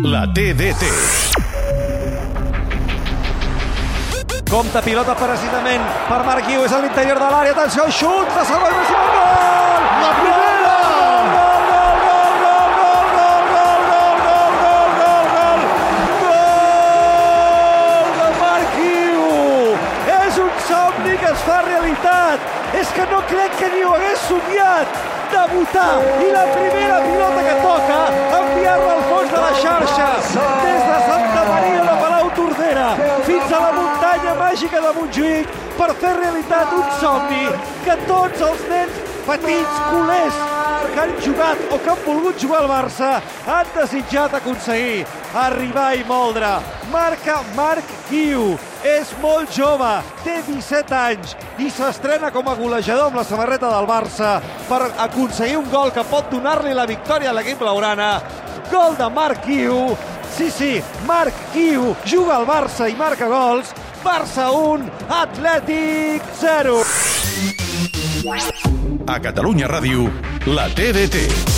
La TDT. Compte pilota precisament per Marc Guiu, és a l'interior de l'àrea, atenció, xut, de segon, Messi, gol! La primera! que es fa realitat! És que no crec que ni ho hagués somiat! Debutar! I la primera la muntanya màgica de Montjuïc per fer realitat un somni que tots els nens petits, culers, que han jugat o que han volgut jugar al Barça han desitjat aconseguir arribar i moldre. Marca Marc Guiu. És molt jove, té 17 anys i s'estrena com a golejador amb la samarreta del Barça per aconseguir un gol que pot donar-li la victòria a l'equip blaurana. Gol de Marc Guiu. Sí, sí, Marc Guiu juga al Barça i marca gols. Barça 1, Atlètic 0. A Catalunya Ràdio, la TDT.